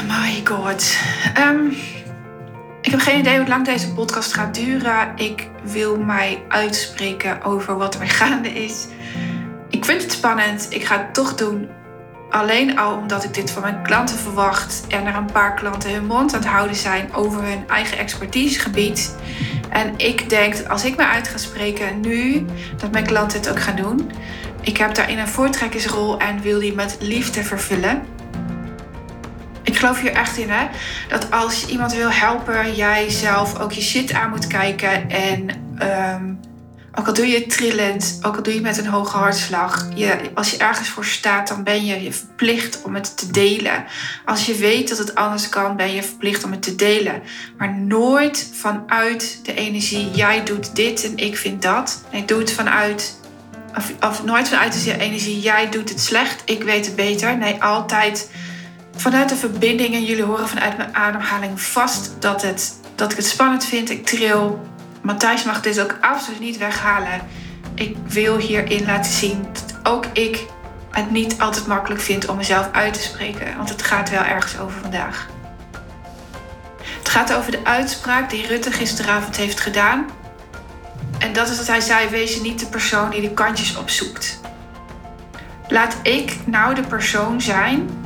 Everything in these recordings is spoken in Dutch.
my god. Ehm, ik heb geen idee hoe lang deze podcast gaat duren. Ik wil mij uitspreken over wat er gaande is. Ik vind het spannend. Ik ga het toch doen. Alleen al omdat ik dit van mijn klanten verwacht en er een paar klanten hun mond aan het houden zijn over hun eigen expertisegebied. En ik denk dat als ik me uit ga spreken nu, dat mijn klanten het ook gaan doen. Ik heb daarin een voortrekkersrol en wil die met liefde vervullen. Geloof hier echt in, hè? Dat als je iemand wil helpen, jij zelf ook je shit aan moet kijken. En um, ook al doe je het trillend, ook al doe je het met een hoge hartslag. Je, als je ergens voor staat, dan ben je, je verplicht om het te delen. Als je weet dat het anders kan, ben je verplicht om het te delen. Maar nooit vanuit de energie, jij doet dit en ik vind dat. Nee, doe het vanuit of, of, nooit vanuit de energie, jij doet het slecht, ik weet het beter. Nee, altijd vanuit de verbinding. En jullie horen vanuit mijn ademhaling vast dat, het, dat ik het spannend vind. Ik tril. Matthijs mag dit ook absoluut niet weghalen. Ik wil hierin laten zien dat ook ik het niet altijd makkelijk vind om mezelf uit te spreken. Want het gaat wel ergens over vandaag. Het gaat over de uitspraak die Rutte gisteravond heeft gedaan. En dat is dat hij zei: wees niet de persoon die de kantjes opzoekt. Laat ik nou de persoon zijn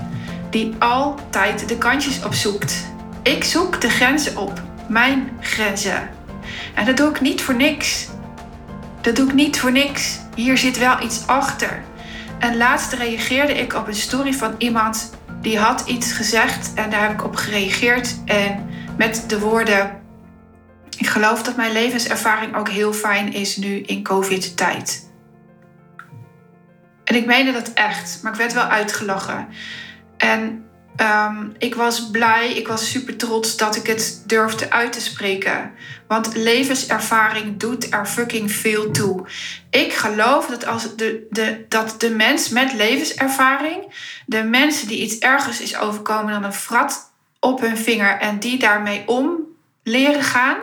die altijd de kantjes opzoekt. Ik zoek de grenzen op, mijn grenzen. En dat doe ik niet voor niks. Dat doe ik niet voor niks. Hier zit wel iets achter. En laatst reageerde ik op een story van iemand die had iets gezegd en daar heb ik op gereageerd. En met de woorden: Ik geloof dat mijn levenservaring ook heel fijn is nu in COVID-tijd. En ik meende dat echt, maar ik werd wel uitgelachen. En um, ik was blij, ik was super trots dat ik het durfde uit te spreken. Want levenservaring doet er fucking veel toe. Ik geloof dat, als de, de, dat de mens met levenservaring, de mensen die iets ergers is overkomen dan een frat op hun vinger en die daarmee om leren gaan.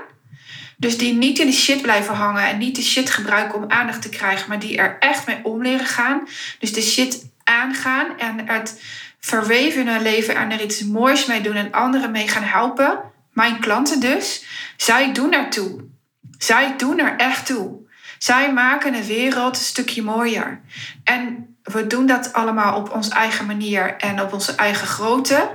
Dus die niet in de shit blijven hangen en niet de shit gebruiken om aandacht te krijgen, maar die er echt mee om leren gaan. Dus de shit aangaan en het verweven in hun leven en er iets moois mee doen en anderen mee gaan helpen. Mijn klanten dus. Zij doen ertoe. Zij doen er echt toe. Zij maken de wereld een stukje mooier. En we doen dat allemaal op onze eigen manier en op onze eigen grootte.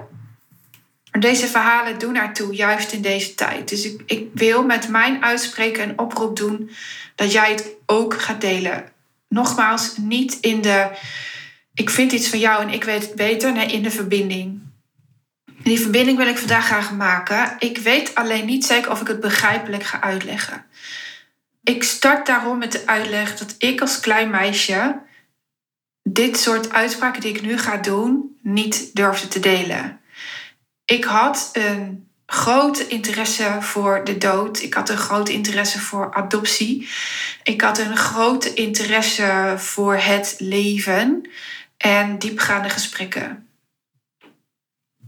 Deze verhalen doen ertoe, juist in deze tijd. Dus ik, ik wil met mijn uitspreken een oproep doen dat jij het ook gaat delen. Nogmaals, niet in de ik vind iets van jou en ik weet het beter. In de verbinding. Die verbinding wil ik vandaag graag maken. Ik weet alleen niet zeker of ik het begrijpelijk ga uitleggen. Ik start daarom met de uitleg dat ik als klein meisje dit soort uitspraken die ik nu ga doen niet durfde te delen. Ik had een grote interesse voor de dood. Ik had een groot interesse voor adoptie. Ik had een grote interesse voor het leven en diepgaande gesprekken.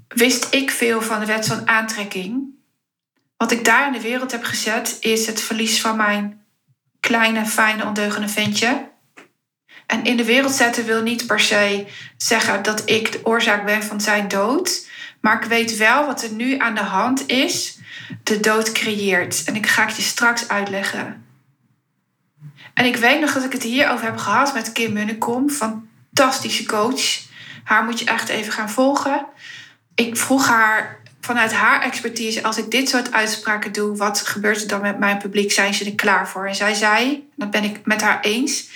Wist ik veel van de wet van aantrekking? Wat ik daar in de wereld heb gezet is het verlies van mijn kleine, fijne, ondeugende ventje. En in de wereld zetten wil niet per se zeggen dat ik de oorzaak ben van zijn dood. Maar ik weet wel wat er nu aan de hand is. De dood creëert. En ik ga het je straks uitleggen. En ik weet nog dat ik het hierover heb gehad met Kim Munnekom van fantastische coach. Haar moet je echt even gaan volgen. Ik vroeg haar vanuit haar expertise, als ik dit soort uitspraken doe, wat gebeurt er dan met mijn publiek? Zijn ze er klaar voor? En zij zei, dat ben ik met haar eens.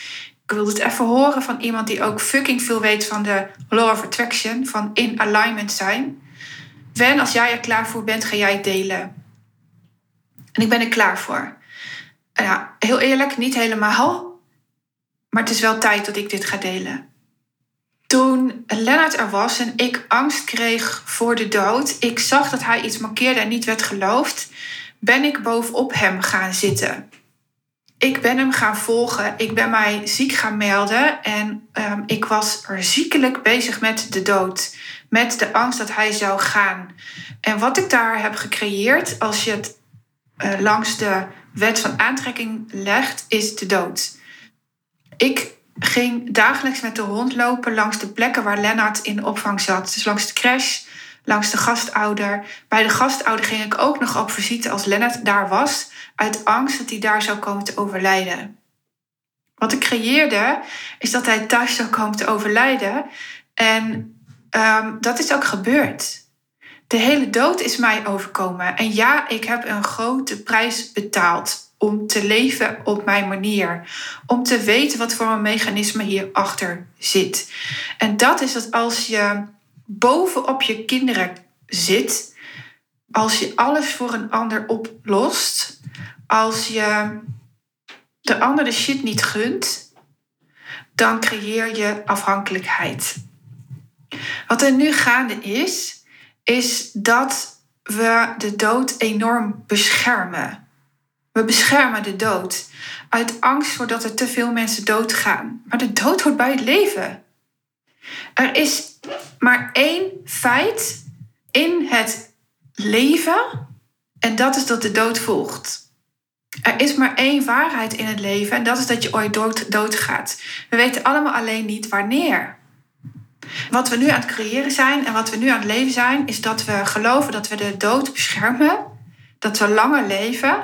Ik wilde het even horen van iemand die ook fucking veel weet van de law of attraction, van in alignment zijn. Wen, als jij er klaar voor bent, ga jij het delen. En ik ben er klaar voor. Ja, heel eerlijk, niet helemaal. Maar het is wel tijd dat ik dit ga delen toen Lennart er was en ik angst kreeg voor de dood, ik zag dat hij iets markeerde en niet werd geloofd, ben ik bovenop hem gaan zitten. Ik ben hem gaan volgen, ik ben mij ziek gaan melden en um, ik was er ziekelijk bezig met de dood, met de angst dat hij zou gaan. En wat ik daar heb gecreëerd, als je het uh, langs de wet van aantrekking legt, is de dood. Ik ging dagelijks met de hond lopen langs de plekken waar Lennart in opvang zat. Dus langs de crash, langs de gastouder. Bij de gastouder ging ik ook nog op visite als Lennart daar was, uit angst dat hij daar zou komen te overlijden. Wat ik creëerde, is dat hij thuis zou komen te overlijden. En um, dat is ook gebeurd. De hele dood is mij overkomen. En ja, ik heb een grote prijs betaald om te leven op mijn manier. Om te weten wat voor een mechanisme hierachter zit. En dat is dat als je bovenop je kinderen zit, als je alles voor een ander oplost, als je de ander de shit niet gunt, dan creëer je afhankelijkheid. Wat er nu gaande is, is dat we de dood enorm beschermen. We beschermen de dood uit angst voordat er te veel mensen doodgaan. Maar de dood hoort bij het leven. Er is maar één feit in het leven en dat is dat de dood volgt. Er is maar één waarheid in het leven en dat is dat je ooit dood, doodgaat. We weten allemaal alleen niet wanneer. Wat we nu aan het creëren zijn en wat we nu aan het leven zijn, is dat we geloven dat we de dood beschermen, dat we langer leven.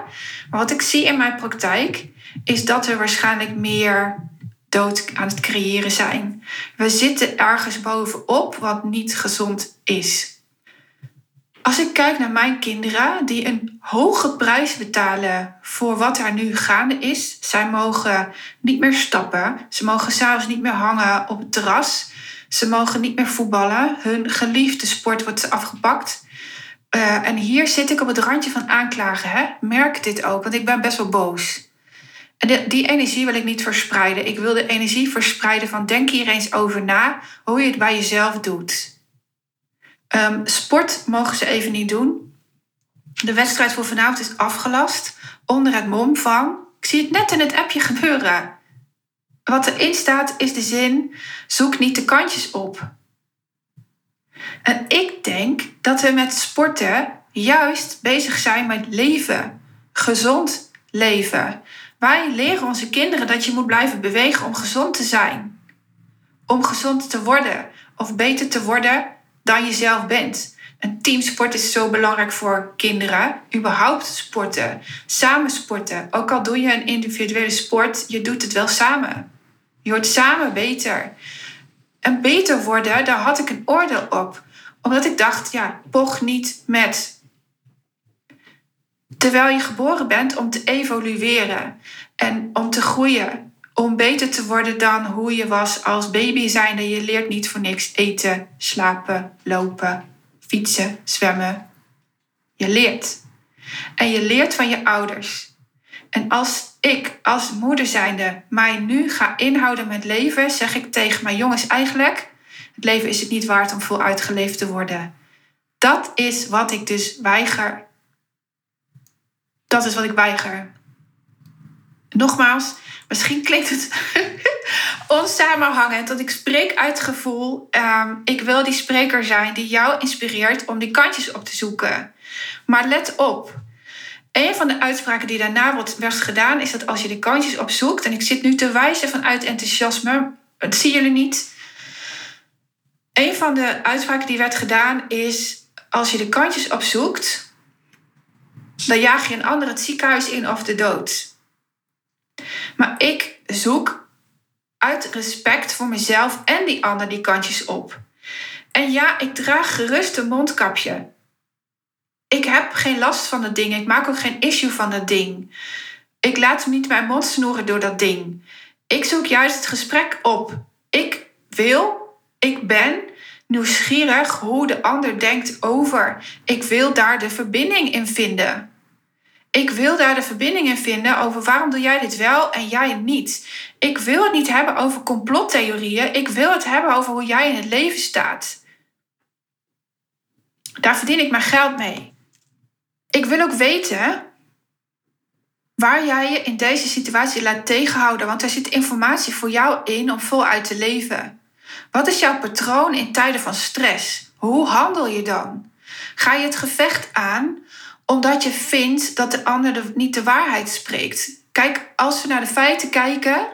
Maar wat ik zie in mijn praktijk, is dat we waarschijnlijk meer dood aan het creëren zijn. We zitten ergens bovenop wat niet gezond is. Als ik kijk naar mijn kinderen die een hoge prijs betalen voor wat er nu gaande is. Zij mogen niet meer stappen. Ze mogen s'avonds niet meer hangen op het terras. Ze mogen niet meer voetballen. Hun geliefde sport wordt afgepakt. Uh, en hier zit ik op het randje van aanklagen. Hè? Merk dit ook, want ik ben best wel boos. En die energie wil ik niet verspreiden. Ik wil de energie verspreiden van denk hier eens over na hoe je het bij jezelf doet. Um, sport mogen ze even niet doen. De wedstrijd voor vanavond is afgelast onder het mom van. Ik zie het net in het appje gebeuren. Wat erin staat is de zin: zoek niet de kantjes op. En ik denk dat we met sporten juist bezig zijn met leven, gezond leven. Wij leren onze kinderen dat je moet blijven bewegen om gezond te zijn. Om gezond te worden of beter te worden dan je zelf bent. Een teamsport is zo belangrijk voor kinderen. Überhaupt sporten, samen sporten. Ook al doe je een individuele sport, je doet het wel samen. Je wordt samen beter. En beter worden, daar had ik een oordeel op. Omdat ik dacht, ja, poch niet met. Terwijl je geboren bent om te evolueren en om te groeien. Om beter te worden dan hoe je was als baby zijnde. Je leert niet voor niks eten, slapen, lopen, fietsen, zwemmen. Je leert. En je leert van je ouders. En als ik als moeder zijnde mij nu ga inhouden met leven, zeg ik tegen mijn jongens eigenlijk, het leven is het niet waard om voluit geleefd te worden. Dat is wat ik dus weiger. Dat is wat ik weiger. Nogmaals, misschien klinkt het onsamenhangend dat ik spreek uit gevoel. Ehm, ik wil die spreker zijn die jou inspireert om die kantjes op te zoeken. Maar let op, een van de uitspraken die daarna werd gedaan, is dat als je de kantjes opzoekt, en ik zit nu te wijzen vanuit enthousiasme, dat zien jullie niet. Een van de uitspraken die werd gedaan is: als je de kantjes opzoekt, dan jaag je een ander het ziekenhuis in of de dood. Maar ik zoek uit respect voor mezelf en die ander die kantjes op. En ja, ik draag gerust een mondkapje. Ik heb geen last van dat ding. Ik maak ook geen issue van dat ding. Ik laat niet mijn mond snoeren door dat ding. Ik zoek juist het gesprek op. Ik wil, ik ben nieuwsgierig hoe de ander denkt over. Ik wil daar de verbinding in vinden. Ik wil daar de verbinding in vinden over waarom doe jij dit wel en jij niet. Ik wil het niet hebben over complottheorieën. Ik wil het hebben over hoe jij in het leven staat. Daar verdien ik mijn geld mee. Ik wil ook weten waar jij je in deze situatie laat tegenhouden, want er zit informatie voor jou in om voluit te leven. Wat is jouw patroon in tijden van stress? Hoe handel je dan? Ga je het gevecht aan omdat je vindt dat de ander niet de waarheid spreekt? Kijk, als we naar de feiten kijken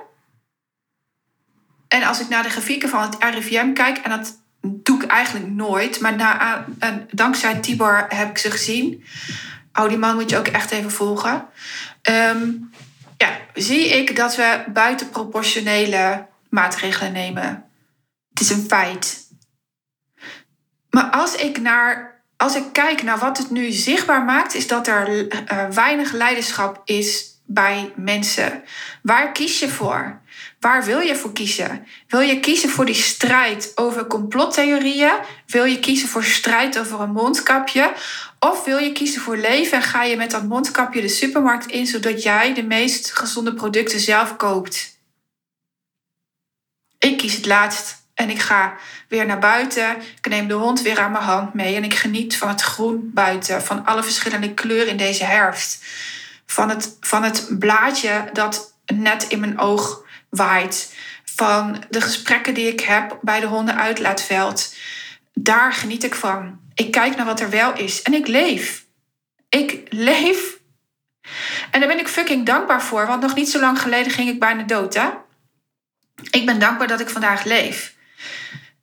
en als ik naar de grafieken van het RIVM kijk, en dat doe ik eigenlijk nooit. Maar na, uh, dankzij Tibor heb ik ze gezien. Oh, die man moet je ook echt even volgen. Ehm, ja, zie ik dat we buitenproportionele maatregelen nemen. Het is een feit. Maar als ik, naar, als ik kijk naar wat het nu zichtbaar maakt, is dat er uh, weinig leiderschap is bij mensen. Waar kies je voor? Waar wil je voor kiezen? Wil je kiezen voor die strijd over complottheorieën? Wil je kiezen voor strijd over een mondkapje? Of wil je kiezen voor leven en ga je met dat mondkapje de supermarkt in zodat jij de meest gezonde producten zelf koopt? Ik kies het laatst en ik ga weer naar buiten. Ik neem de hond weer aan mijn hand mee en ik geniet van het groen buiten, van alle verschillende kleuren in deze herfst. Van het, van het blaadje dat net in mijn oog Van de gesprekken die ik heb bij de hondenuitlaatveld. Daar geniet ik van. Ik kijk naar wat er wel is en ik leef. Ik leef. En daar ben ik fucking dankbaar voor, want nog niet zo lang geleden ging ik bijna dood, hè? Ik ben dankbaar dat ik vandaag leef.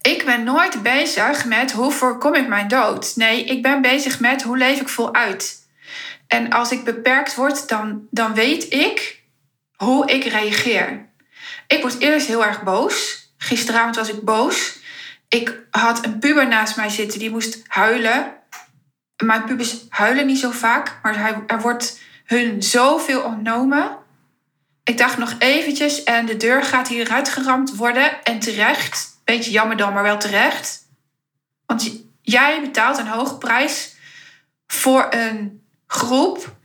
Ik ben nooit bezig met hoe voorkom ik mijn dood. Nee, ik ben bezig met hoe leef ik voluit. En als ik beperkt word, dan, dan weet ik hoe ik reageer. Ik word eerst heel erg boos. Gisteravond was ik boos. Ik had een puber naast mij zitten die moest huilen. Mijn pubers huilen niet zo vaak, maar er wordt hun zoveel ontnomen. Ik dacht nog eventjes en de deur gaat hieruit geramd worden. En terecht. Beetje jammer dan, maar wel terecht. Want jij betaalt een hoge prijs voor een groep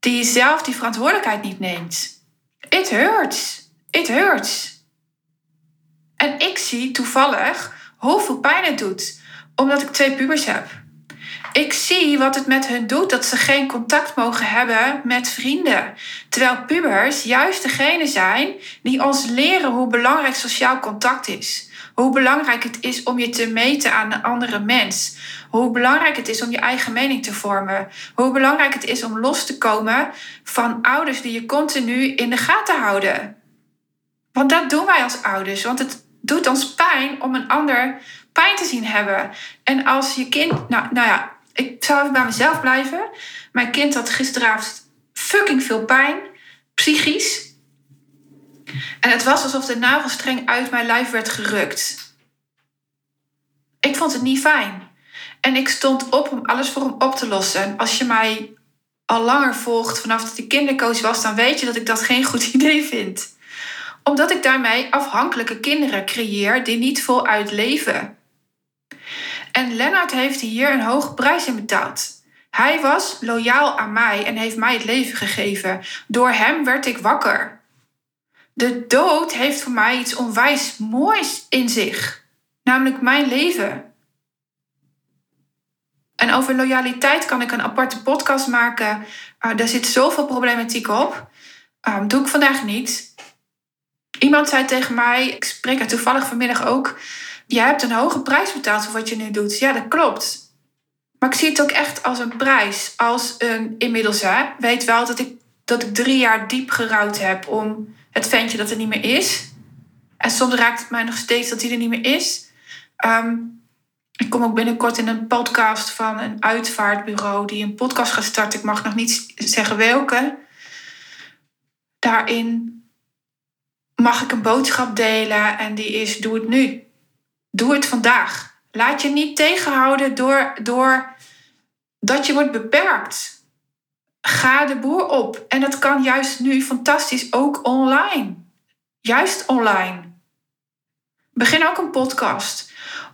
die zelf die verantwoordelijkheid niet neemt. It hurts. It hurts. En ik zie toevallig hoeveel pijn het doet, omdat ik twee pubers heb. Ik zie wat het met hun doet dat ze geen contact mogen hebben met vrienden. Terwijl pubers juist degene zijn die ons leren hoe belangrijk sociaal contact is. Hoe belangrijk het is om je te meten aan een andere mens. Hoe belangrijk het is om je eigen mening te vormen. Hoe belangrijk het is om los te komen van ouders die je continu in de gaten houden. Want dat doen wij als ouders. Want het doet ons pijn om een ander pijn te zien hebben. En als je kind. Nou, nou ja, ik zou even bij mezelf blijven. Mijn kind had gisteravond fucking veel pijn. Psychisch. En het was alsof de navelstreng uit mijn lijf werd gerukt. Ik vond het niet fijn. En ik stond op om alles voor hem op te lossen. Als je mij al langer volgt vanaf dat ik kindercoach was, dan weet je dat ik dat geen goed idee vind. Omdat ik daarmee afhankelijke kinderen creëer die niet voluit leven. En Lennart heeft hier een hoge prijs in betaald. Hij was loyaal aan mij en heeft mij het leven gegeven. Door hem werd ik wakker. De dood heeft voor mij iets onwijs moois in zich, namelijk mijn leven. En over loyaliteit kan ik een aparte podcast maken. Uh, daar zit zoveel problematiek op. Um, doe ik vandaag niet. Iemand zei tegen mij, ik spreek er toevallig vanmiddag ook. Je hebt een hoge prijs betaald voor wat je nu doet. Ja, dat klopt. Maar ik zie het ook echt als een prijs. Als een inmiddels, hè, weet wel dat ik, dat ik drie jaar diep gerouwd heb om het ventje dat er niet meer is. En soms raakt het mij nog steeds dat hij er niet meer is. Um, ik kom ook binnenkort in een podcast van een uitvaartbureau die een podcast gaat starten. Ik mag nog niet zeggen welke. Daarin mag ik een boodschap delen en die is: doe het nu. Doe het vandaag. Laat je niet tegenhouden door, door dat je wordt beperkt. Ga de boer op. En dat kan juist nu fantastisch ook online. Juist online. Begin ook een podcast.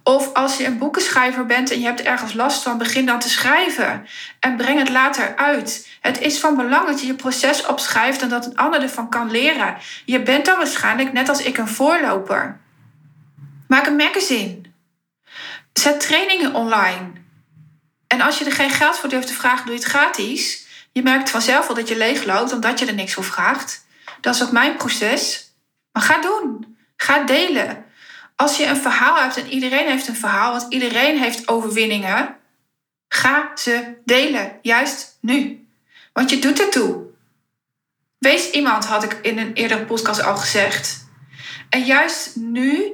Of als je een boekenschrijver bent en je hebt ergens last van, begin dan te schrijven en breng het later uit. Het is van belang dat je je proces opschrijft en dat een ander ervan kan leren. Je bent dan waarschijnlijk net als ik een voorloper. Maak een magazine. Zet trainingen online. En als je er geen geld voor durft te vragen, doe je het gratis. Je merkt vanzelf wel dat je leegloopt omdat je er niks voor vraagt. Dat is ook mijn proces. Maar ga doen. Ga delen. Als je een verhaal hebt en iedereen heeft een verhaal, want iedereen heeft overwinningen, ga ze delen, juist nu. Want je doet ertoe. Wees iemand, had ik in een eerdere podcast al gezegd. En juist nu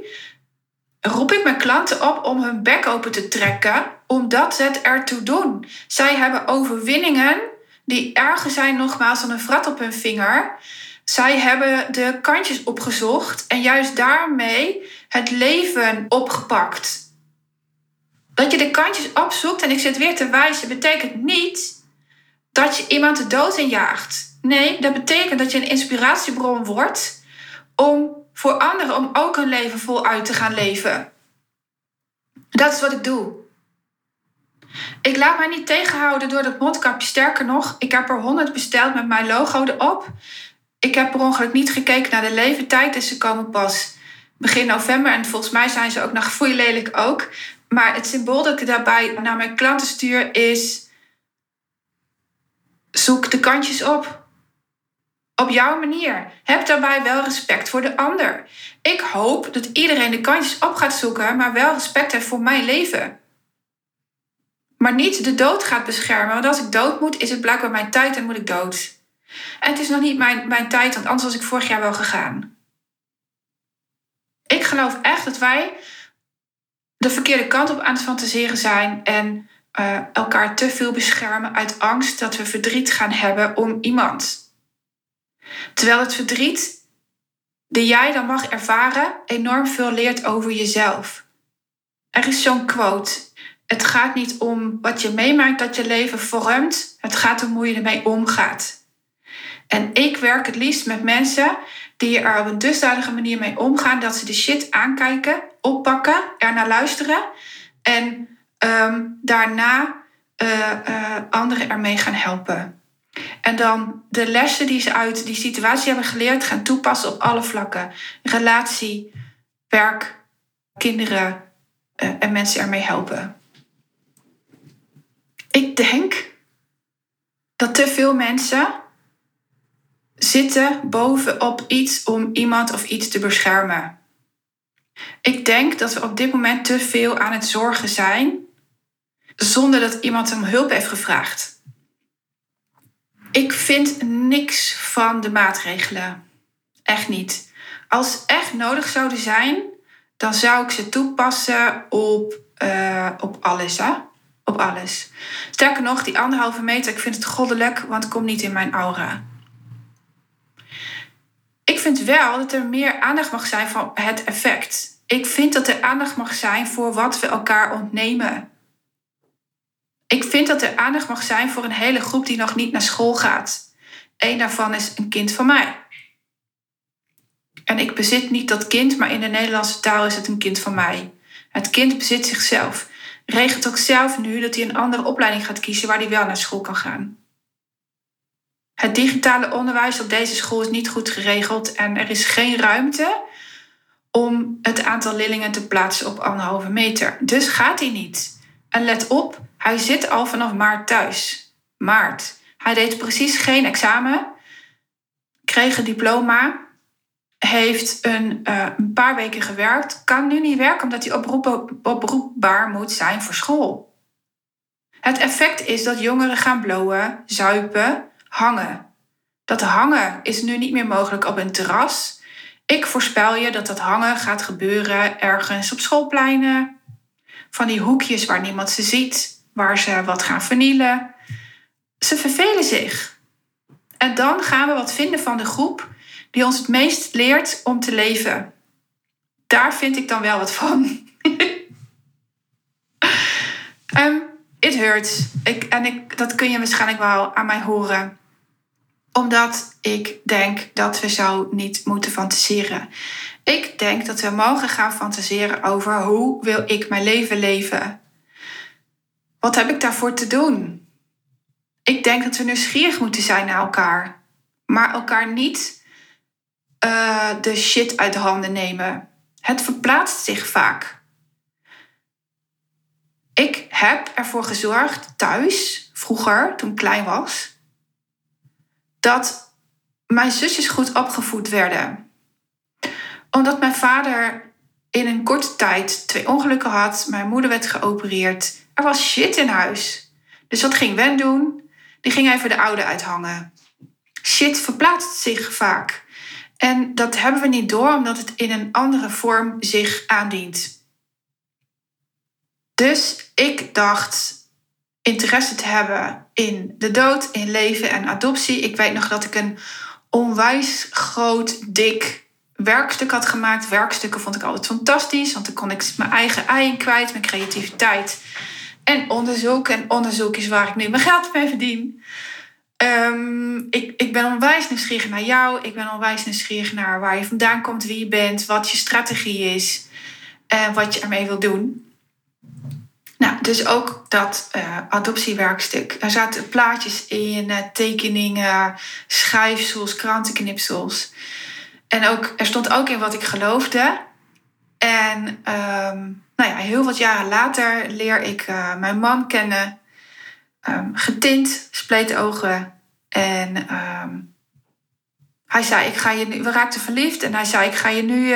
roep ik mijn klanten op om hun bek open te trekken, omdat ze het ertoe doen. Zij hebben overwinningen die erger zijn nogmaals dan een vrat op hun vinger. Zij hebben de kantjes opgezocht en juist daarmee het leven opgepakt. Dat je de kantjes opzoekt en ik zit weer te wijzen, betekent niet dat je iemand de dood injaagt. Nee, dat betekent dat je een inspiratiebron wordt om voor anderen om ook een leven voluit te gaan leven. Dat is wat ik doe. Ik laat mij niet tegenhouden door dat mondkapje. Sterker nog, ik heb er 100 besteld met mijn logo erop. Ik heb per ongeluk niet gekeken naar de leeftijd, dus ze komen pas begin november. En volgens mij zijn ze ook nog foei lelijk ook. Maar het symbool dat ik daarbij naar mijn klanten stuur is... Zoek de kantjes op. Op jouw manier. Heb daarbij wel respect voor de ander. Ik hoop dat iedereen de kantjes op gaat zoeken, maar wel respect heeft voor mijn leven. Maar niet de dood gaat beschermen, want als ik dood moet, is het blijkbaar mijn tijd en moet ik dood. En het is nog niet mijn, mijn tijd, want anders was ik vorig jaar wel gegaan. Ik geloof echt dat wij de verkeerde kant op aan het fantaseren zijn en uh, elkaar te veel beschermen uit angst dat we verdriet gaan hebben om iemand. Terwijl het verdriet die jij dan mag ervaren enorm veel leert over jezelf. Er is zo'n quote. Het gaat niet om wat je meemaakt dat je leven vormt. Het gaat om hoe je ermee omgaat. En ik werk het liefst met mensen die er op een dusdanige manier mee omgaan dat ze de shit aankijken, oppakken, er naar luisteren en um, daarna uh, uh, anderen ermee gaan helpen. En dan de lessen die ze uit die situatie hebben geleerd gaan toepassen op alle vlakken: relatie, werk, kinderen uh, en mensen ermee helpen. Ik denk dat te veel mensen zitten bovenop iets om iemand of iets te beschermen. Ik denk dat we op dit moment te veel aan het zorgen zijn zonder dat iemand om hulp heeft gevraagd. Ik vind niks van de maatregelen. Echt niet. Als ze echt nodig zouden zijn, dan zou ik ze toepassen op, uh, op alles. Hè? Op alles. Sterker nog, die anderhalve meter, ik vind het goddelijk, want het komt niet in mijn aura. Ik vind wel dat er meer aandacht mag zijn voor het effect. Ik vind dat er aandacht mag zijn voor wat we elkaar ontnemen. Ik vind dat er aandacht mag zijn voor een hele groep die nog niet naar school gaat. Eén daarvan is een kind van mij. En ik bezit niet dat kind, maar in de Nederlandse taal is het een kind van mij. Het kind bezit zichzelf. Regelt ook zelf nu dat hij een andere opleiding gaat kiezen waar hij wel naar school kan gaan. Het digitale onderwijs op deze school is niet goed geregeld en er is geen ruimte om het aantal leerlingen te plaatsen op anderhalve meter. Dus gaat hij niet. En let op, hij zit al vanaf maart thuis. Maart. Hij deed precies geen examen, kreeg een diploma, heeft een, uh, een paar weken gewerkt, kan nu niet werken omdat hij oproep, oproepbaar moet zijn voor school. Het effect is dat jongeren gaan blowen, zuipen, hangen. Dat hangen is nu niet meer mogelijk op een terras. Ik voorspel je dat dat hangen gaat gebeuren ergens op schoolpleinen. Van die hoekjes waar niemand ze ziet, waar ze wat gaan vernielen. Ze vervelen zich. En dan gaan we wat vinden van de groep die ons het meest leert om te leven. Daar vind ik dan wel wat van. um, it hurts. Ik, en ik, dat kun je waarschijnlijk wel aan mij horen omdat ik denk dat we zo niet moeten fantaseren. Ik denk dat we mogen gaan fantaseren over hoe wil ik mijn leven leven? Wat heb ik daarvoor te doen? Ik denk dat we nieuwsgierig moeten zijn naar elkaar, maar elkaar niet uh, de shit uit de handen nemen. Het verplaatst zich vaak. Ik heb ervoor gezorgd thuis, vroeger, toen ik klein was, dat mijn zusjes goed opgevoed werden. Omdat mijn vader in een korte tijd twee ongelukken had, mijn moeder werd geopereerd, er was shit in huis. Dus wat ging Wen doen? Die ging even de oude uithangen. Shit verplaatst zich vaak. En dat hebben we niet door omdat het in een andere vorm zich aandient. Dus ik dacht interesse te hebben in de dood, in leven en adoptie. Ik weet nog dat ik een onwijs groot, dik werkstuk had gemaakt. Werkstukken vond ik altijd fantastisch, want dan kon ik mijn eigen ei kwijt, mijn creativiteit. En onderzoek. En onderzoek is waar ik nu mijn geld mee verdien. Um, ik, ik ben onwijs nieuwsgierig naar jou. Ik ben onwijs nieuwsgierig naar waar je vandaan komt, wie je bent, wat je strategie is en wat je ermee wil doen. Nou, dus ook dat uh, adoptiewerkstuk. Er zaten plaatjes in, uh, tekeningen, schrijfsels, krantenknipsels. En ook, er stond ook in wat ik geloofde. En um, nou ja, heel wat jaren later leer ik uh, mijn man kennen. Um, getint, spleetogen. En um, hij zei, ik ga je nu, we raakten verliefd. En hij zei, ik ga je nu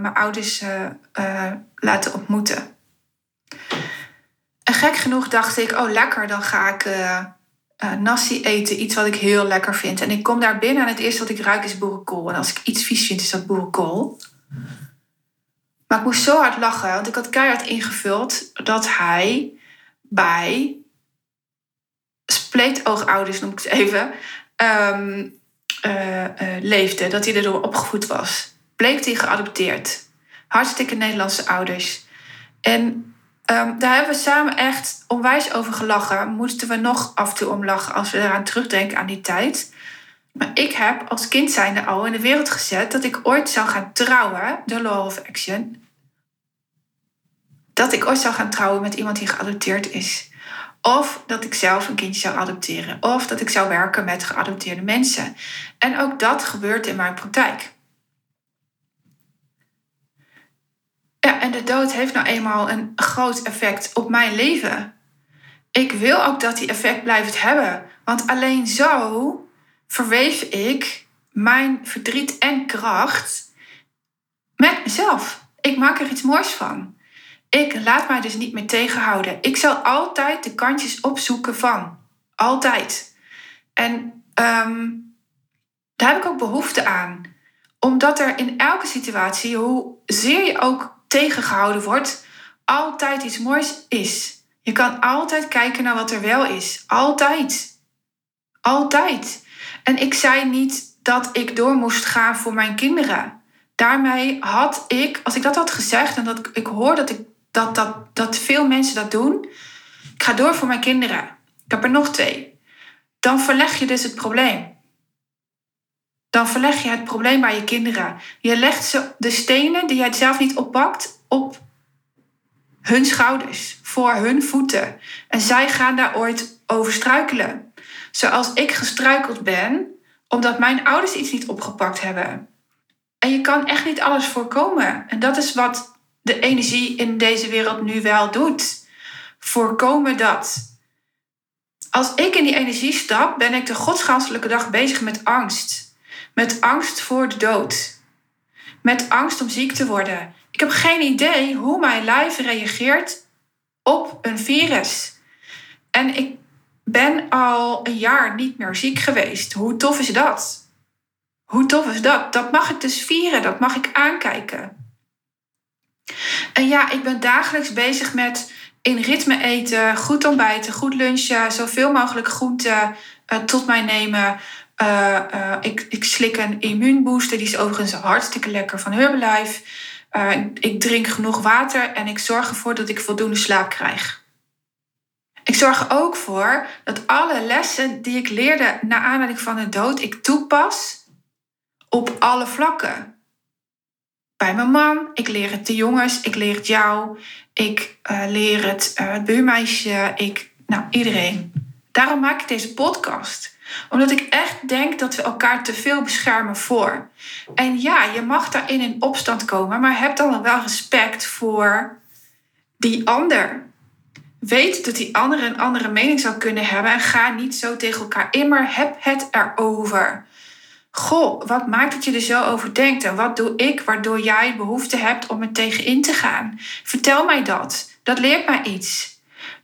mijn ouders laten ontmoeten. En gek genoeg dacht ik, oh lekker, dan ga ik nasi eten. Iets wat ik heel lekker vind. En ik kom daar binnen en het eerste wat ik ruik is boerenkool. En als ik iets vies vind, is dat boerenkool. Maar ik moest zo hard lachen, want ik had keihard ingevuld dat hij bij spleetoogouders, noem ik het even, uh, uh, leefde. Dat hij erdoor opgevoed was. Bleek hij geadopteerd. Hartstikke Nederlandse ouders. En um, daar hebben we samen echt onwijs over gelachen. Moesten we nog af en toe om lachen als we eraan terugdenken aan die tijd. Maar ik heb als kind zijnde al in de wereld gezet dat ik ooit zou gaan trouwen, de Law of Action. Dat ik ooit zou gaan trouwen met iemand die geadopteerd is. Of dat ik zelf een kindje zou adopteren. Of dat ik zou werken met geadopteerde mensen. En ook dat gebeurt in mijn praktijk. Ja, en de dood heeft nou eenmaal een groot effect op mijn leven. Ik wil ook dat die effect blijft hebben. Want alleen zo verweef ik mijn verdriet en kracht met mezelf. Ik maak er iets moois van. Ik laat mij dus niet meer tegenhouden. Ik zal altijd de kantjes opzoeken van. Altijd. En um, daar heb ik ook behoefte aan. Omdat er in elke situatie, hoe zeer je ook tegengehouden wordt, altijd iets moois is. Je kan altijd kijken naar wat er wel is. Altijd. Altijd. En ik zei niet dat ik door moest gaan voor mijn kinderen. Daarmee had ik, als ik dat had gezegd en dat ik hoor dat, ik, dat, dat, dat veel mensen dat doen, ik ga door voor mijn kinderen. Ik heb er nog twee. Dan verleg je dus het probleem. Dan verleg je het probleem bij je kinderen. Je legt ze de stenen die jij zelf niet oppakt op hun schouders, voor hun voeten. En zij gaan daar ooit over struikelen. Zoals ik gestruikeld ben omdat mijn ouders iets niet opgepakt hebben. En je kan echt niet alles voorkomen. En dat is wat de energie in deze wereld nu wel doet. Voorkomen dat. Als ik in die energie stap, ben ik de godsganselijke dag bezig met angst. Met angst voor de dood. Met angst om ziek te worden. Ik heb geen idee hoe mijn lijf reageert op een virus. En ik ben al een jaar niet meer ziek geweest. Hoe tof is dat? Hoe tof is dat? Dat mag ik dus vieren, dat mag ik aankijken. En ja, ik ben dagelijks bezig met in ritme eten, goed ontbijten, goed lunchen, zoveel mogelijk groenten uh, tot mij nemen. Uh, uh, ik, ik slik een immuunbooster, die is overigens hartstikke lekker van Herbalife. ik drink genoeg water en ik zorg ervoor dat ik voldoende slaap krijg. Ik zorg er ook voor dat alle lessen die ik leerde na aanleiding van de dood, ik toepas op alle vlakken. Bij mijn man, ik leer het de jongens, ik leer het jou, ik uh, leer het, uh, het buurmeisje, ik, nou iedereen. Daarom maak ik deze podcast. Omdat ik echt denk dat we elkaar te veel beschermen voor. En ja, je mag daarin in opstand komen, maar heb dan wel respect voor die ander. Weet dat die andere een andere mening zou kunnen hebben en ga niet zo tegen elkaar in, maar heb het erover. Goh, wat maakt dat je er zo over denkt en wat doe ik waardoor jij behoefte hebt om er tegenin te gaan? Vertel mij dat. Dat leert mij iets.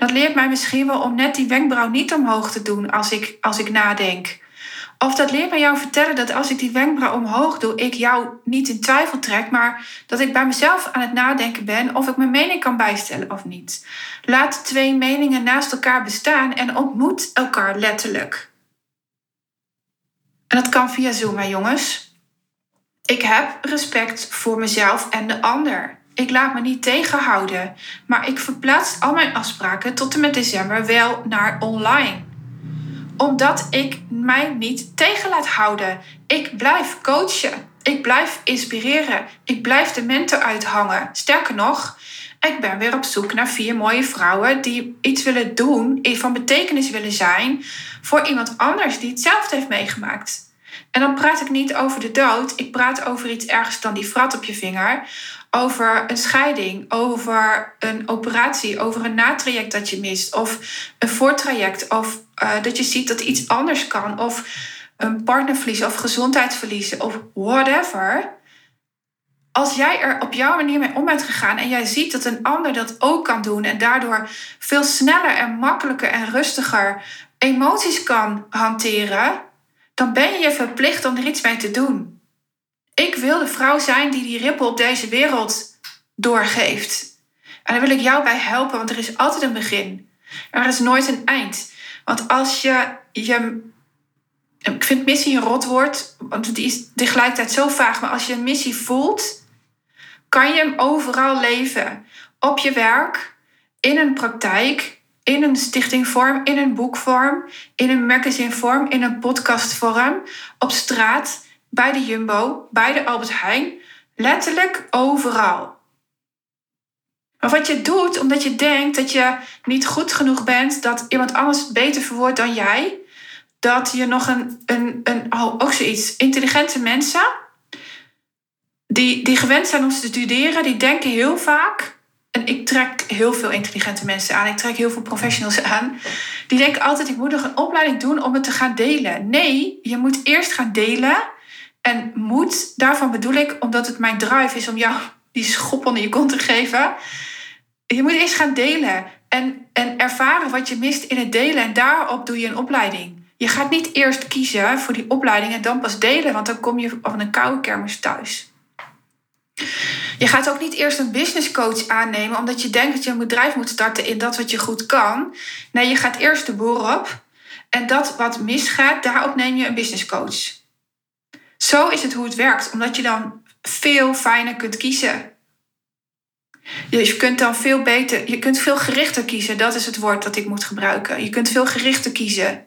Dat leert mij misschien wel om net die wenkbrauw niet omhoog te doen als ik, als ik nadenk. Of dat leert mij jou vertellen dat als ik die wenkbrauw omhoog doe, ik jou niet in twijfel trek, maar dat ik bij mezelf aan het nadenken ben of ik mijn mening kan bijstellen of niet. Laat twee meningen naast elkaar bestaan en ontmoet elkaar letterlijk. En dat kan via Zoom, hè jongens. Ik heb respect voor mezelf en de ander. Ik laat me niet tegenhouden, maar ik verplaats al mijn afspraken tot en met december wel naar online. Omdat ik mij niet tegen laat houden. Ik blijf coachen. Ik blijf inspireren. Ik blijf de mentor uithangen. Sterker nog, ik ben weer op zoek naar vier mooie vrouwen die iets willen doen, van betekenis willen zijn voor iemand anders die hetzelfde heeft meegemaakt. En dan praat ik niet over de dood, ik praat over iets ergens dan die frat op je vinger. Over een scheiding, over een operatie, over een natraject dat je mist, of een voortraject, of uh, dat je ziet dat iets anders kan, of een partnerverlies of gezondheidsverliezen, of whatever. Als jij er op jouw manier mee om bent gegaan en jij ziet dat een ander dat ook kan doen en daardoor veel sneller en makkelijker en rustiger emoties kan hanteren, dan ben je je verplicht om er iets mee te doen. Ik wil de vrouw zijn die die rippel op deze wereld doorgeeft. En daar wil ik jou bij helpen, want er is altijd een begin. Er is nooit een eind. Want als je je. Ik vind missie een rotwoord, want die is tegelijkertijd zo vaag. Maar als je een missie voelt, kan je hem overal leven. Op je werk, in een praktijk, in een stichtingvorm, in een boekvorm, in een magazinevorm, in een podcastvorm, op straat, bij de Jumbo, bij de Albert Heijn, letterlijk overal. Maar wat je doet omdat je denkt dat je niet goed genoeg bent, dat iemand anders het beter verwoordt dan jij, dat je nog een, een, een oh, ook zoiets, intelligente mensen, die, die gewend zijn om te studeren, die denken heel vaak en ik trek heel veel intelligente mensen aan. Ik trek heel veel professionals aan. Die denken altijd, ik moet nog een opleiding doen om het te gaan delen. Nee, je moet eerst gaan delen. En moet, daarvan bedoel ik, omdat het mijn drive is om jou die schop onder je kont te geven. Je moet eerst gaan delen. En, en ervaren wat je mist in het delen. En daarop doe je een opleiding. Je gaat niet eerst kiezen voor die opleiding en dan pas delen. Want dan kom je van een koude kermis thuis. Je gaat ook niet eerst een business coach aannemen omdat je denkt dat je een bedrijf moet starten in dat wat je goed kan. Nee, je gaat eerst de boer op en dat wat misgaat, daarop neem je een business coach. Zo is het hoe het werkt, omdat je dan veel fijner kunt kiezen. Je kunt dan veel beter, je kunt veel gerichter kiezen. Dat is het woord dat ik moet gebruiken. Je kunt veel gerichter kiezen.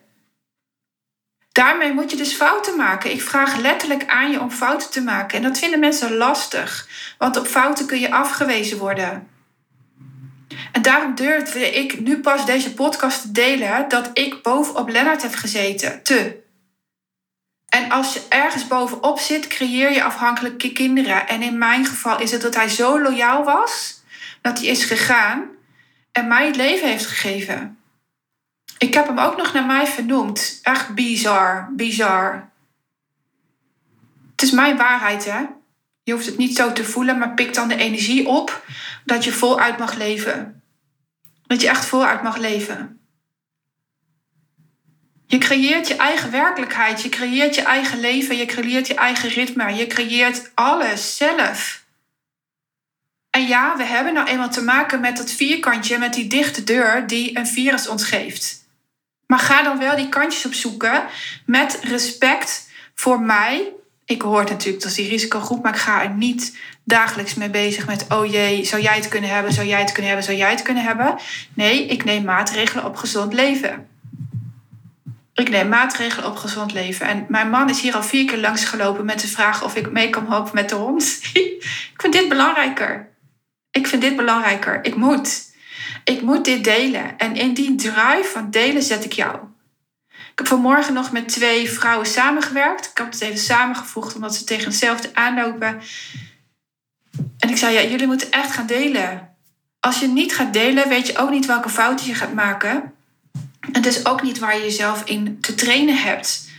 Daarmee moet je dus fouten maken. Ik vraag letterlijk aan je om fouten te maken. En dat vinden mensen lastig, want op fouten kun je afgewezen worden. En daarom durfde ik nu pas deze podcast te delen dat ik bovenop Lennart heb gezeten. Te. En als je ergens bovenop zit, creëer je afhankelijke kinderen. En in mijn geval is het dat hij zo loyaal was dat hij is gegaan en mij het leven heeft gegeven. Ik heb hem ook nog naar mij vernoemd. Echt bizar, bizar. Het is mijn waarheid, hè? Je hoeft het niet zo te voelen, maar pik dan de energie op dat je voluit mag leven. Dat je echt voluit mag leven. Je creëert je eigen werkelijkheid, je creëert je eigen leven, je creëert je eigen ritme, je creëert alles zelf. En ja, we hebben nou eenmaal te maken met dat vierkantje, met die dichte deur die een virus ons geeft. Maar ga dan wel die kantjes opzoeken met respect voor mij. Ik hoor natuurlijk dat die risicogroep, maar ik ga er niet dagelijks mee bezig met: oh jee, zou jij het kunnen hebben, zou jij het kunnen hebben, zou jij het kunnen hebben. Nee, ik neem maatregelen op gezond leven. Ik neem maatregelen op gezond leven. En mijn man is hier al vier keer langs gelopen met de vraag of ik mee kan helpen met de hond. ik vind dit belangrijker. Ik vind dit belangrijker. Ik moet ik moet dit delen. En in die drive van delen zet ik jou. Ik heb vanmorgen nog met twee vrouwen samengewerkt. Ik heb het even samengevoegd omdat ze tegen hetzelfde aanlopen. En ik zei, ja, jullie moeten echt gaan delen. Als je niet gaat delen, weet je ook niet welke fouten je gaat maken. Het is ook niet waar je jezelf in te trainen hebt.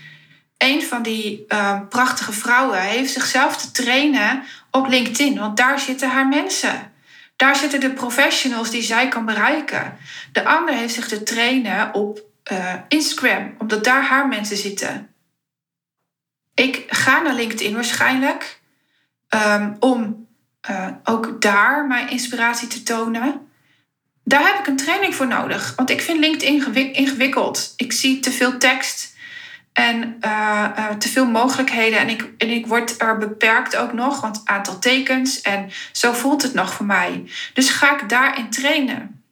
Een van die uh, prachtige vrouwen heeft zichzelf te trainen op LinkedIn, want daar zitten haar mensen. Daar zitten de professionals die zij kan bereiken. De ander heeft zich te trainen op uh, Instagram, omdat daar haar mensen zitten. Ik ga naar LinkedIn waarschijnlijk um, om uh, ook daar mijn inspiratie te tonen. Daar heb ik een training voor nodig, want ik vind LinkedIn ingewikkeld. Ik zie te veel tekst en uh, uh, te veel mogelijkheden. En ik, en ik word er beperkt ook nog, want aantal tekens. En zo voelt het nog voor mij. Dus ga ik daarin trainen.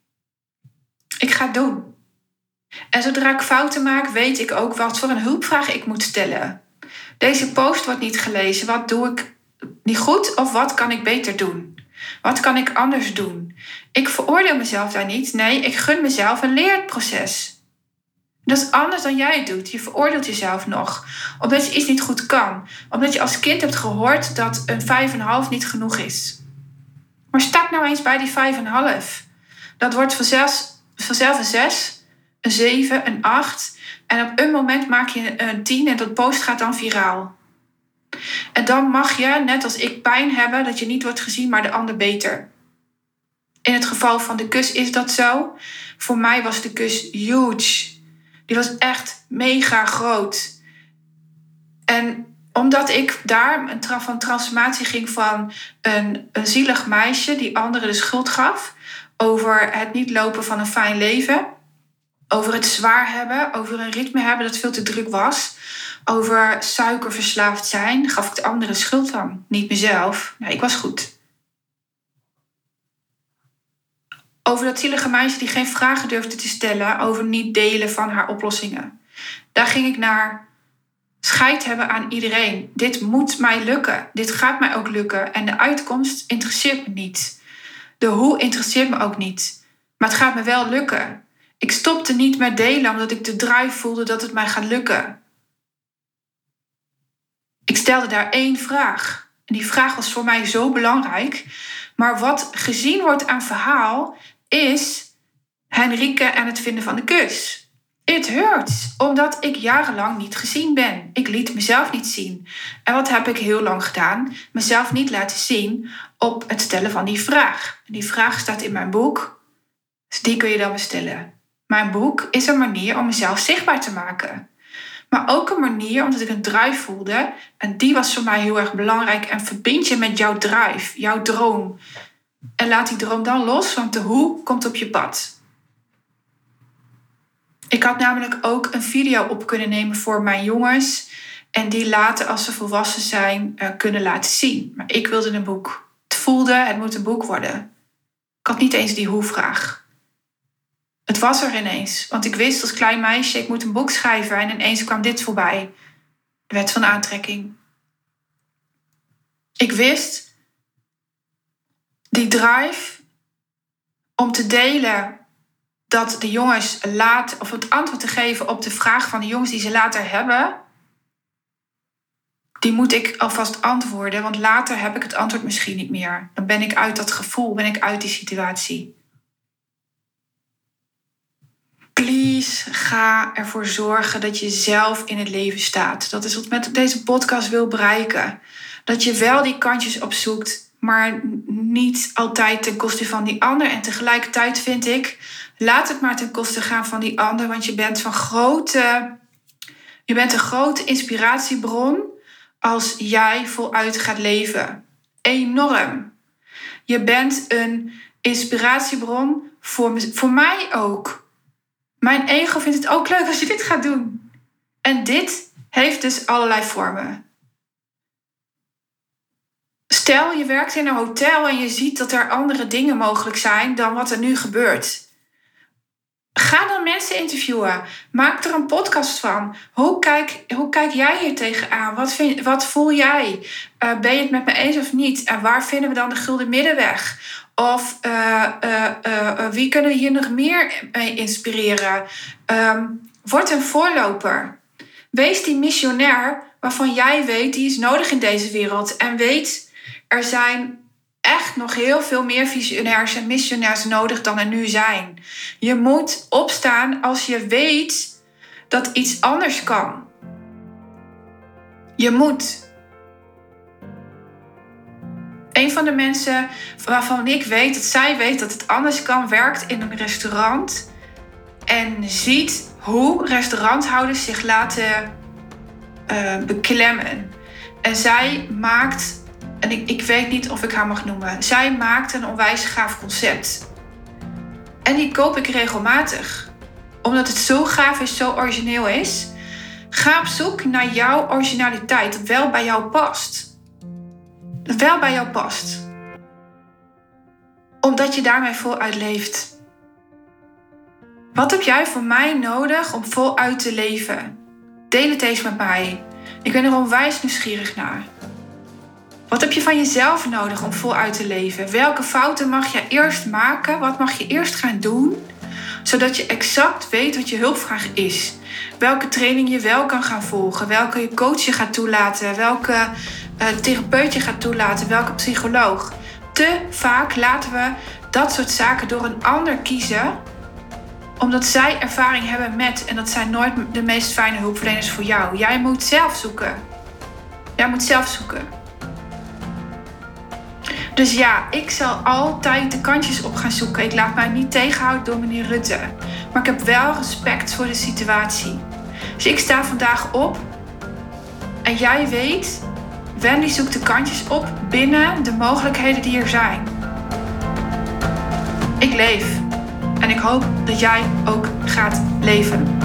Ik ga het doen. En zodra ik fouten maak, weet ik ook wat voor een hulpvraag ik moet stellen. Deze post wordt niet gelezen. Wat doe ik niet goed of wat kan ik beter doen? Wat kan ik anders doen? Ik veroordeel mezelf daar niet. Nee, ik gun mezelf een leerproces. Dat is anders dan jij het doet. Je veroordeelt jezelf nog. Omdat je iets niet goed kan. Omdat je als kind hebt gehoord dat een 5,5 niet genoeg is. Maar stap nou eens bij die 5,5. Dat wordt vanzelf, vanzelf een 6, een 7, een 8. En op een moment maak je een 10 en dat post gaat dan viraal. En dan mag je, net als ik, pijn hebben dat je niet wordt gezien, maar de ander beter. In het geval van de kus is dat zo. Voor mij was de kus huge. Die was echt mega groot. En omdat ik daar een van transformatie ging van een, een zielig meisje die anderen de schuld gaf over het niet lopen van een fijn leven, over het zwaar hebben, over een ritme hebben dat veel te druk was, over suikerverslaafd zijn, gaf ik de anderen schuld van, niet mezelf. Nee, ik was goed. Over dat zielige meisje die geen vragen durfde te stellen over niet delen van haar oplossingen. Daar ging ik naar scheid hebben aan iedereen. Dit moet mij lukken. Dit gaat mij ook lukken. En de uitkomst interesseert me niet. De hoe interesseert me ook niet. Maar het gaat me wel lukken. Ik stopte niet met delen omdat ik de drive voelde dat het mij gaat lukken. Ik stelde daar één vraag. En die vraag was voor mij zo belangrijk. Maar wat gezien wordt aan verhaal, is Henrike en het vinden van de kus. It hurts, omdat ik jarenlang niet gezien ben. Ik liet mezelf niet zien. En wat heb ik heel lang gedaan? Mezelf niet laten zien op het stellen van die vraag. die vraag staat in mijn boek, dus die kun je dan bestellen. Mijn boek is een manier om mezelf zichtbaar te maken. Maar ook een manier omdat ik een drive voelde. En die was voor mij heel erg belangrijk. En verbind je met jouw drive, jouw droom. En laat die droom dan los, want de hoe komt op je pad. Ik had namelijk ook een video op kunnen nemen voor mijn jongens. En die later, als ze volwassen zijn, uh, kunnen laten zien. Maar ik wilde een boek. Het voelde, het moet een boek worden. Ik had niet eens die hoe-vraag. Het was er ineens. Want ik wist als klein meisje, ik moet een boek schrijven. En ineens kwam dit voorbij. De wet van aantrekking. Ik wist die drive om te delen dat de jongens laat, of het antwoord te geven op de vraag van de jongens die ze later hebben, die moet ik alvast antwoorden, want later heb ik het antwoord misschien niet meer. Dan ben ik uit dat gevoel, ben ik uit die situatie. Ga ervoor zorgen dat je zelf in het leven staat. Dat is wat ik met deze podcast wil bereiken. Dat je wel die kantjes opzoekt maar niet altijd ten koste van die ander. En tegelijkertijd vind ik, laat het maar ten koste gaan van die ander, want je bent van grote, je bent een grote inspiratiebron als jij voluit gaat leven. Enorm. Je bent een inspiratiebron voor, voor mij ook. Mijn ego vindt het ook leuk als je dit gaat doen. En dit heeft dus allerlei vormen. Stel je werkt in een hotel en je ziet dat er andere dingen mogelijk zijn dan wat er nu gebeurt. Ga dan mensen interviewen. Maak er een podcast van. Hoe kijk, hoe kijk jij hier tegenaan? Wat, vind, wat voel jij? Uh, ben je het met me eens of niet? En waar vinden we dan de gulden middenweg? Of uh, uh, wie kunnen we hier nog meer mee inspireren? Um, word een voorloper. Wees die missionair waarvan jij weet die is nodig in deze wereld. En weet er zijn echt nog heel veel meer visionairs en missionairs nodig dan er nu zijn. Je moet opstaan als je weet dat iets anders kan. Je moet. Een van de mensen waarvan ik weet dat zij weet dat het anders kan, werkt in een restaurant en ziet hoe restauranthouders zich laten uh, beklemmen. En zij maakt, en ik, ik weet niet of ik haar mag noemen, zij maakt een onwijs gaaf concept. En die koop ik regelmatig. Omdat het zo gaaf is, zo origineel is. Ga op zoek naar jouw originaliteit, dat wel bij jou past. Dat wel bij jou past. Omdat je daarmee voluit leeft. Wat heb jij voor mij nodig om voluit te leven? Deel het eens met mij. Ik ben er onwijs nieuwsgierig naar. Wat heb je van jezelf nodig om voluit te leven? Welke fouten mag je eerst maken? Wat mag je eerst gaan doen? Zodat je exact weet wat je hulpvraag is. Welke training je wel kan gaan volgen. Welke coach je gaat toelaten. Welke uh, therapeut je gaat toelaten. Welke psycholoog. Te vaak laten we dat soort zaken door een ander kiezen omdat zij ervaring hebben met en dat zijn nooit de meest fijne hulpverleners voor jou. Jij moet zelf zoeken. Jij moet zelf zoeken. Dus ja, ik zal altijd de kantjes op gaan zoeken. Ik laat mij niet tegenhouden door meneer Rutte. Maar ik heb wel respect voor de situatie. Dus ik sta vandaag op. En jij weet, Wendy zoekt de kantjes op binnen de mogelijkheden die er zijn. Ik leef. En ik hoop dat jij ook gaat leven.